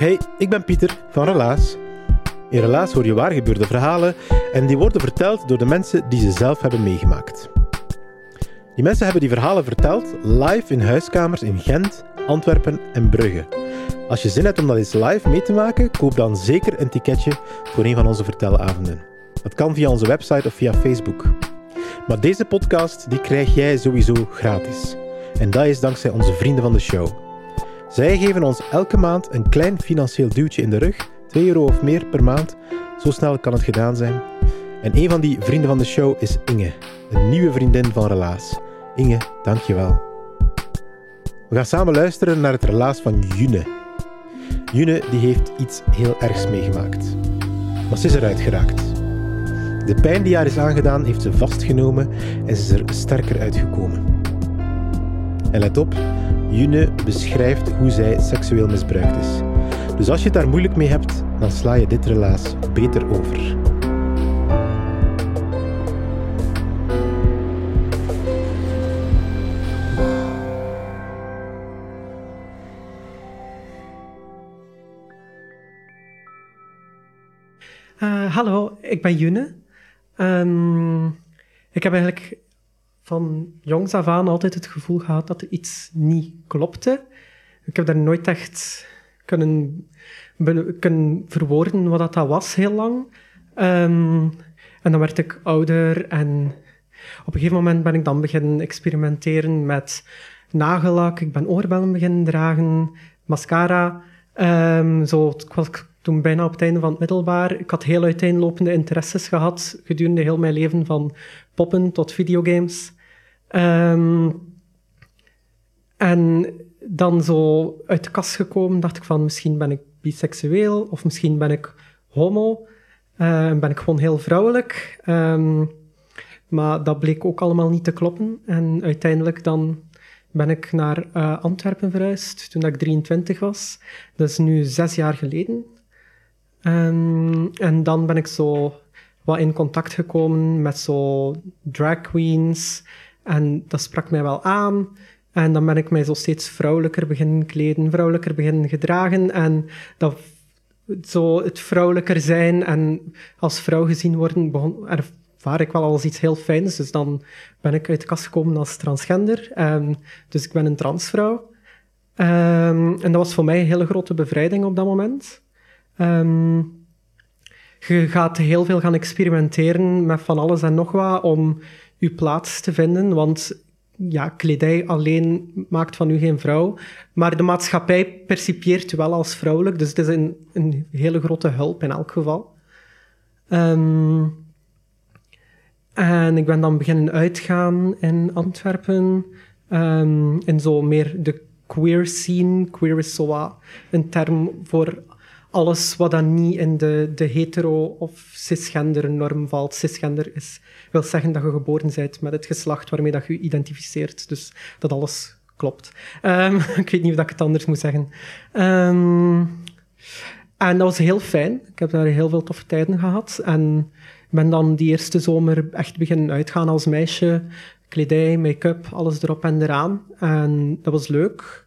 Hey, ik ben Pieter van Relaas. In Relaas hoor je waargebeurde verhalen en die worden verteld door de mensen die ze zelf hebben meegemaakt. Die mensen hebben die verhalen verteld live in huiskamers in Gent, Antwerpen en Brugge. Als je zin hebt om dat eens live mee te maken, koop dan zeker een ticketje voor een van onze vertelavonden. Dat kan via onze website of via Facebook. Maar deze podcast die krijg jij sowieso gratis. En dat is dankzij onze vrienden van de show. Zij geven ons elke maand een klein financieel duwtje in de rug, 2 euro of meer per maand. Zo snel kan het gedaan zijn. En een van die vrienden van de show is Inge, een nieuwe vriendin van Relaas. Inge, dankjewel. We gaan samen luisteren naar het relaas van June. June die heeft iets heel ergs meegemaakt. Maar ze is eruit geraakt. De pijn die haar is aangedaan heeft ze vastgenomen en ze is er sterker uitgekomen. En let op, June beschrijft hoe zij seksueel misbruikt is. Dus als je het daar moeilijk mee hebt, dan sla je dit relaas beter over. Uh, hallo, ik ben June. Um, ik heb eigenlijk van jongs af aan altijd het gevoel gehad dat er iets niet klopte. Ik heb daar nooit echt kunnen, kunnen verwoorden wat dat was heel lang. Um, en dan werd ik ouder en op een gegeven moment ben ik dan beginnen experimenteren met nagellak. Ik ben oorbellen beginnen dragen, mascara. Um, zo, ik was toen bijna op het einde van het middelbaar. Ik had heel uiteenlopende interesses gehad gedurende heel mijn leven, van poppen tot videogames. Um, en dan zo uit de kast gekomen, dacht ik van misschien ben ik biseksueel of misschien ben ik homo. Uh, ben ik gewoon heel vrouwelijk. Um, maar dat bleek ook allemaal niet te kloppen. En uiteindelijk dan ben ik naar uh, Antwerpen verhuisd toen ik 23 was. Dat is nu zes jaar geleden. En dan ben ik zo wat in contact gekomen met zo drag queens en dat sprak mij wel aan. En dan ben ik mij zo steeds vrouwelijker beginnen kleden, vrouwelijker beginnen gedragen. En dat zo het vrouwelijker zijn en als vrouw gezien worden, ervaar ik wel als iets heel fijns. Dus dan ben ik uit de kast gekomen als transgender. Um, dus ik ben een transvrouw. Um, en dat was voor mij een hele grote bevrijding op dat moment. Um, je gaat heel veel gaan experimenteren met van alles en nog wat om je plaats te vinden. Want ja, kledij alleen maakt van u geen vrouw. Maar de maatschappij percipieert u wel als vrouwelijk. Dus het is een, een hele grote hulp in elk geval. Um, en ik ben dan beginnen uitgaan in Antwerpen. Um, in zo meer de queer scene. Queer is zo een term voor alles wat dan niet in de, de hetero- of cisgender norm valt. Cisgender is, wil zeggen dat je geboren bent met het geslacht waarmee dat je identificeert. Dus dat alles klopt. Um, ik weet niet of ik het anders moet zeggen. Um, en dat was heel fijn. Ik heb daar heel veel toffe tijden gehad. En ben dan die eerste zomer echt beginnen uitgaan als meisje. Kledij, make-up, alles erop en eraan. En dat was leuk.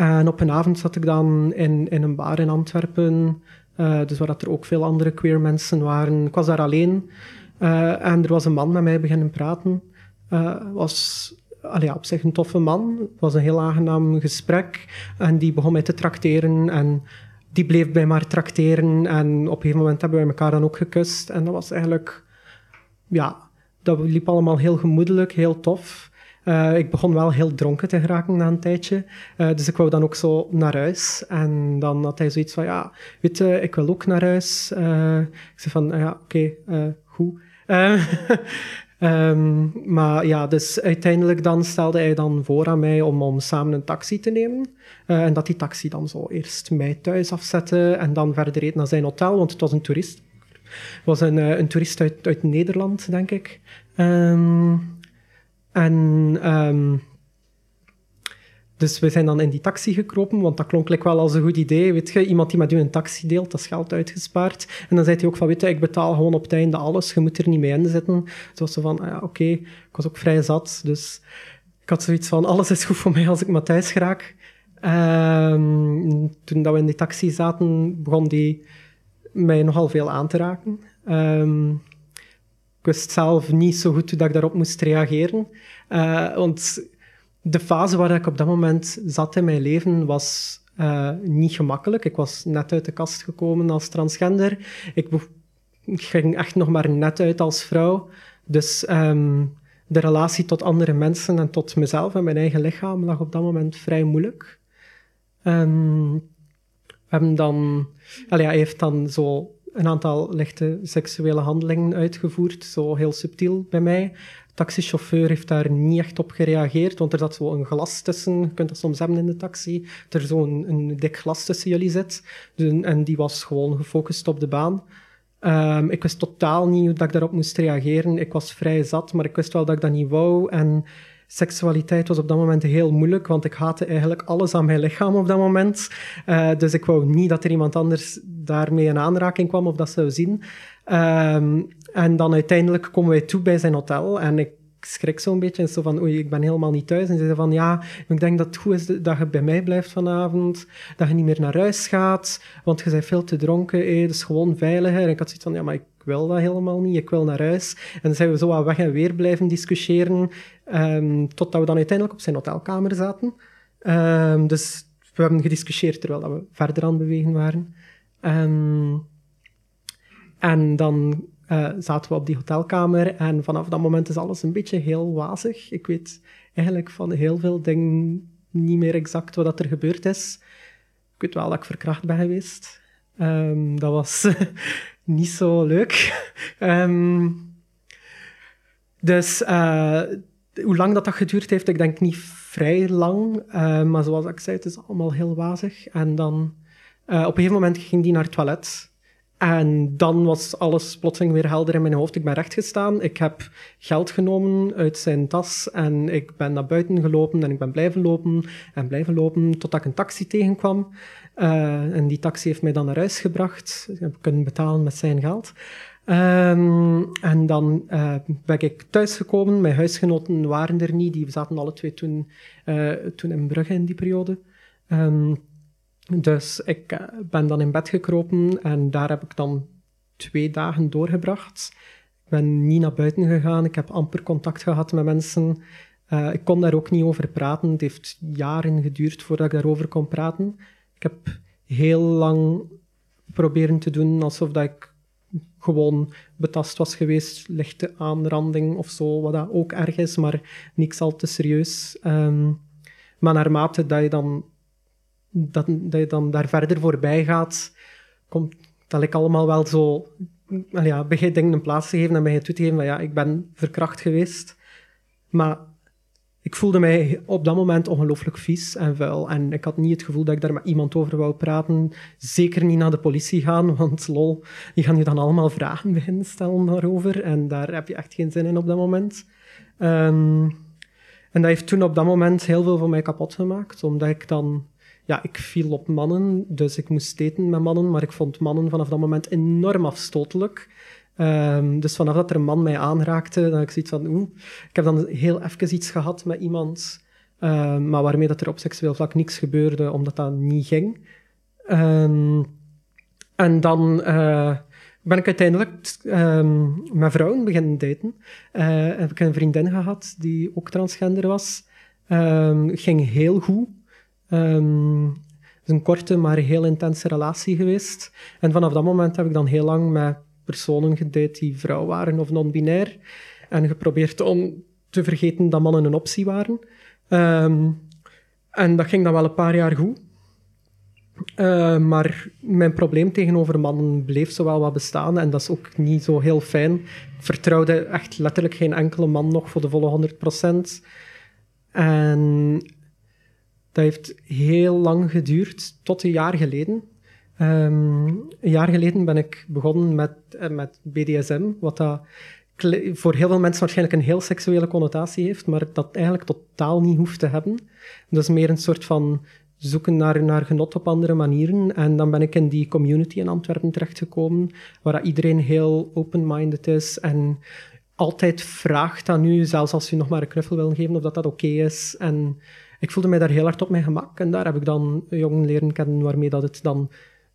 En op een avond zat ik dan in, in een bar in Antwerpen, uh, dus waar dat er ook veel andere queer mensen waren. Ik was daar alleen uh, en er was een man met mij beginnen praten. uh, was allee, op zich een toffe man. Het was een heel aangenaam gesprek. En die begon mij te trakteren. En die bleef bij maar trakteren. En op een gegeven moment hebben wij elkaar dan ook gekust. En dat was eigenlijk... Ja, dat liep allemaal heel gemoedelijk, heel tof. Uh, ik begon wel heel dronken te geraken na een tijdje. Uh, dus ik wou dan ook zo naar huis. En dan had hij zoiets van, ja, weet je, ik wil ook naar huis. Uh, ik zei van, ja, oké, goed. Um, maar ja, dus uiteindelijk dan stelde hij dan voor aan mij om, om samen een taxi te nemen. En dat die taxi dan zo eerst mij thuis afzette en dan verder reed naar zijn hotel, want het was een toerist. Het was een, een toerist uit, uit Nederland, denk ik. Um, en um, dus we zijn dan in die taxi gekropen, want dat klonk wel als een goed idee. Weet je, iemand die met u een taxi deelt, dat is geld uitgespaard. En dan zei hij ook van, weet je, ik betaal gewoon op het einde alles, je moet er niet mee inzetten. Dus was ze van, ah ja, oké, okay. ik was ook vrij zat, dus ik had zoiets van, alles is goed voor mij als ik maar thuis raak. Um, toen dat we in die taxi zaten, begon die mij nogal veel aan te raken. Um, ik wist zelf niet zo goed hoe dat ik daarop moest reageren. Uh, want de fase waar ik op dat moment zat in mijn leven was uh, niet gemakkelijk. Ik was net uit de kast gekomen als transgender. Ik ging echt nog maar net uit als vrouw. Dus um, de relatie tot andere mensen en tot mezelf en mijn eigen lichaam lag op dat moment vrij moeilijk. Um, we hebben dan... Allee, hij heeft dan zo een aantal lichte seksuele handelingen uitgevoerd, zo heel subtiel bij mij taxichauffeur heeft daar niet echt op gereageerd, want er zat zo een glas tussen. Je kunt dat soms hebben in de taxi. Dat er zo'n een, dik glas tussen jullie zit. Dus, en die was gewoon gefocust op de baan. Um, ik wist totaal niet hoe dat ik daarop moest reageren. Ik was vrij zat, maar ik wist wel dat ik dat niet wou. En seksualiteit was op dat moment heel moeilijk, want ik haatte eigenlijk alles aan mijn lichaam op dat moment. Uh, dus ik wou niet dat er iemand anders daarmee in aanraking kwam of dat zou zien. Um, en dan uiteindelijk komen wij toe bij zijn hotel en ik schrik zo'n beetje en zo van, oei, ik ben helemaal niet thuis. En ze zei van, ja, ik denk dat het goed is dat je bij mij blijft vanavond, dat je niet meer naar huis gaat, want je bent veel te dronken, eh, is gewoon veiliger. En ik had zoiets van, ja, maar ik wil dat helemaal niet, ik wil naar huis. En dan zijn we zo aan weg en weer blijven discussiëren, um, totdat we dan uiteindelijk op zijn hotelkamer zaten. Um, dus we hebben gediscussieerd terwijl we verder aan het bewegen waren. Um, en dan uh, zaten we op die hotelkamer en vanaf dat moment is alles een beetje heel wazig. Ik weet eigenlijk van heel veel dingen niet meer exact wat er gebeurd is. Ik weet wel dat ik verkracht ben geweest. Um, dat was niet zo leuk. um, dus uh, hoe lang dat, dat geduurd heeft, ik denk niet vrij lang. Uh, maar zoals ik zei, het is allemaal heel wazig. En dan op een gegeven moment ging die naar het toilet. En dan was alles plotseling weer helder in mijn hoofd. Ik ben rechtgestaan. Ik heb geld genomen uit zijn tas en ik ben naar buiten gelopen en ik ben blijven lopen en blijven lopen totdat ik een taxi tegenkwam. Uh, en die taxi heeft mij dan naar huis gebracht. Ik heb kunnen betalen met zijn geld. Um, en dan uh, ben ik thuisgekomen. Mijn huisgenoten waren er niet. Die zaten alle twee toen, uh, toen in Brugge in die periode. Um, dus ik eh, ben dan in bed gekropen en daar heb ik dan twee dagen doorgebracht. Ik ben niet naar buiten gegaan, ik heb amper contact gehad met mensen. Ik kon daar ook niet over praten. Het heeft jaren geduurd voordat ik daarover kon praten. Ik heb heel lang proberen te doen alsof dat ik gewoon betast was geweest, lichte aanranding of zo, wat dat ook erg is, maar niks al te serieus. Um, maar naarmate dat je dan dat, dat je dan daar verder voorbij gaat, komt dat ik allemaal wel zo... Ja, begin dingen een plaats te geven en begin toe te geven van ja, ik ben verkracht geweest. Maar ik voelde mij op dat moment ongelooflijk vies en vuil. En ik had niet het gevoel dat ik daar met iemand over wou praten. Zeker niet naar de politie gaan, want lol, die gaan je dan allemaal vragen beginnen stellen daarover. En daar heb je echt geen zin in op dat moment. Um, en dat heeft toen op dat moment heel veel van mij kapot gemaakt, omdat ik dan ja, ik viel op mannen, dus ik moest daten met mannen, maar ik vond mannen vanaf dat moment enorm afstotelijk. Um, dus vanaf dat er een man mij aanraakte, dan ik zoiets van, oeh, ik heb dan heel even iets gehad met iemand, um, maar waarmee dat er op seksueel vlak niks gebeurde, omdat dat niet ging. Um, en dan uh, ben ik uiteindelijk met vrouwen beginnen daten. Uh, heb ik een vriendin gehad die ook transgender was. Ging heel goed. Een korte, maar heel intense relatie geweest. En vanaf dat moment heb ik dan heel lang met personen gedate die vrouw waren of non-binair. En geprobeerd om te vergeten dat mannen een optie waren. Um, en dat ging dan wel een paar jaar goed. Uh, maar mijn probleem tegenover mannen bleef zowel wat bestaan en dat is ook niet zo heel fijn. Ik vertrouwde echt letterlijk geen enkele man nog voor de volle 100%. En dat heeft heel lang geduurd, tot een jaar geleden. Um, een jaar geleden ben ik begonnen met, uh, met BDSM, wat dat voor heel veel mensen waarschijnlijk een heel seksuele connotatie heeft, maar dat eigenlijk totaal niet hoeft te hebben. Dat is meer een soort van zoeken naar, naar genot op andere manieren. En dan ben ik in die community in Antwerpen terechtgekomen, waar iedereen heel open-minded is en altijd vraagt aan u, zelfs als u nog maar een knuffel wil geven, of dat dat oké is. En ik voelde mij daar heel hard op mijn gemak. En daar heb ik dan jongen leren kennen waarmee dat het dan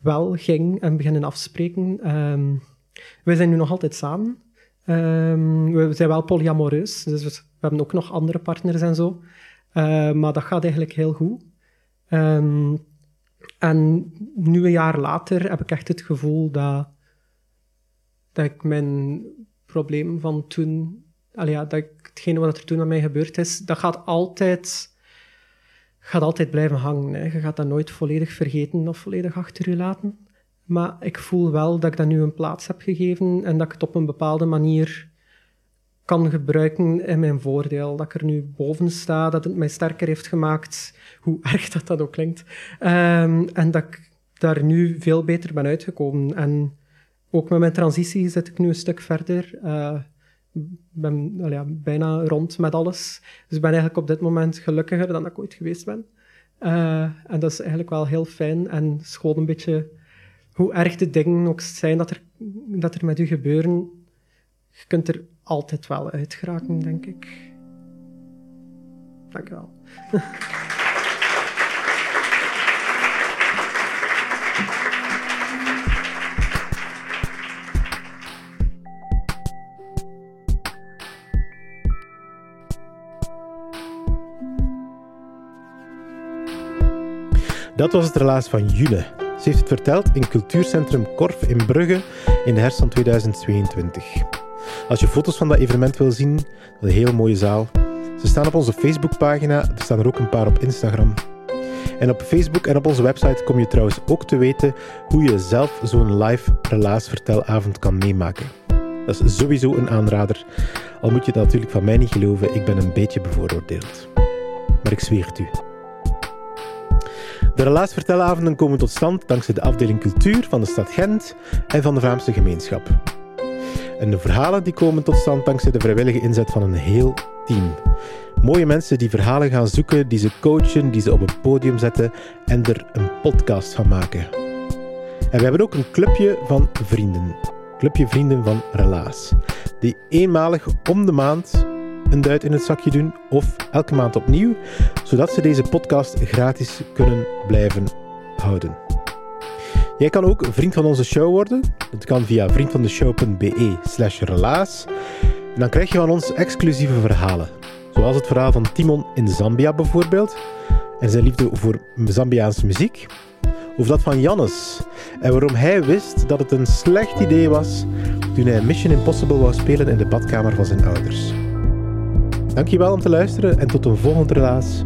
wel ging en beginnen afspreken. Um, wij zijn nu nog altijd samen. Um, we zijn wel polyamoreus, dus we hebben ook nog andere partners en zo. Uh, maar dat gaat eigenlijk heel goed. Um, en nu een jaar later heb ik echt het gevoel dat, dat ik mijn probleem van toen, ja, dat ik, hetgene wat er toen met mij gebeurd is, dat gaat altijd, gaat altijd blijven hangen. Hè. Je gaat dat nooit volledig vergeten of volledig achter je laten. Maar ik voel wel dat ik dat nu een plaats heb gegeven en dat ik het op een bepaalde manier kan gebruiken in mijn voordeel. Dat ik er nu boven sta, dat het mij sterker heeft gemaakt, hoe erg dat dat ook klinkt. Um, en dat ik daar nu veel beter ben uitgekomen. En ook met mijn transitie zit ik nu een stuk verder. Uh, ben ja, bijna rond met alles. Dus ik ben eigenlijk op dit moment gelukkiger dan ik ooit geweest ben. Uh, en dat is eigenlijk wel heel fijn en schoon een beetje hoe erg de dingen ook zijn dat er, dat er met u gebeuren. Je kunt er altijd wel uit geraken, denk ik. Dank je wel. Dat was het relaas van Jule. Ze heeft het verteld in cultuurcentrum Korf in Brugge in de herfst van 2022. Als je foto's van dat evenement wil zien, dat een heel mooie zaal. Ze staan op onze Facebookpagina, er staan er ook een paar op Instagram. En op Facebook en op onze website kom je trouwens ook te weten hoe je zelf zo'n live relaasvertelavond kan meemaken. Dat is sowieso een aanrader, al moet je dat natuurlijk van mij niet geloven, ik ben een beetje bevooroordeeld. Maar ik zweer het u. De relaasvertelavonden komen tot stand dankzij de afdeling cultuur van de stad Gent en van de Vlaamse gemeenschap. En de verhalen die komen tot stand dankzij de vrijwillige inzet van een heel team. Mooie mensen die verhalen gaan zoeken, die ze coachen, die ze op een podium zetten en er een podcast van maken. En we hebben ook een clubje van vrienden. Clubje Vrienden van Relaas. Die eenmalig om de maand een duit in het zakje doen of elke maand opnieuw, zodat ze deze podcast gratis kunnen blijven houden. Jij kan ook vriend van onze show worden. Dat kan via vriendvandeshow.be slash relaas. En dan krijg je van ons exclusieve verhalen. Zoals het verhaal van Timon in Zambia bijvoorbeeld. En zijn liefde voor Zambiaanse muziek. Of dat van Jannes. En waarom hij wist dat het een slecht idee was toen hij Mission Impossible wou spelen in de badkamer van zijn ouders. Dankjewel om te luisteren en tot een volgende relaas.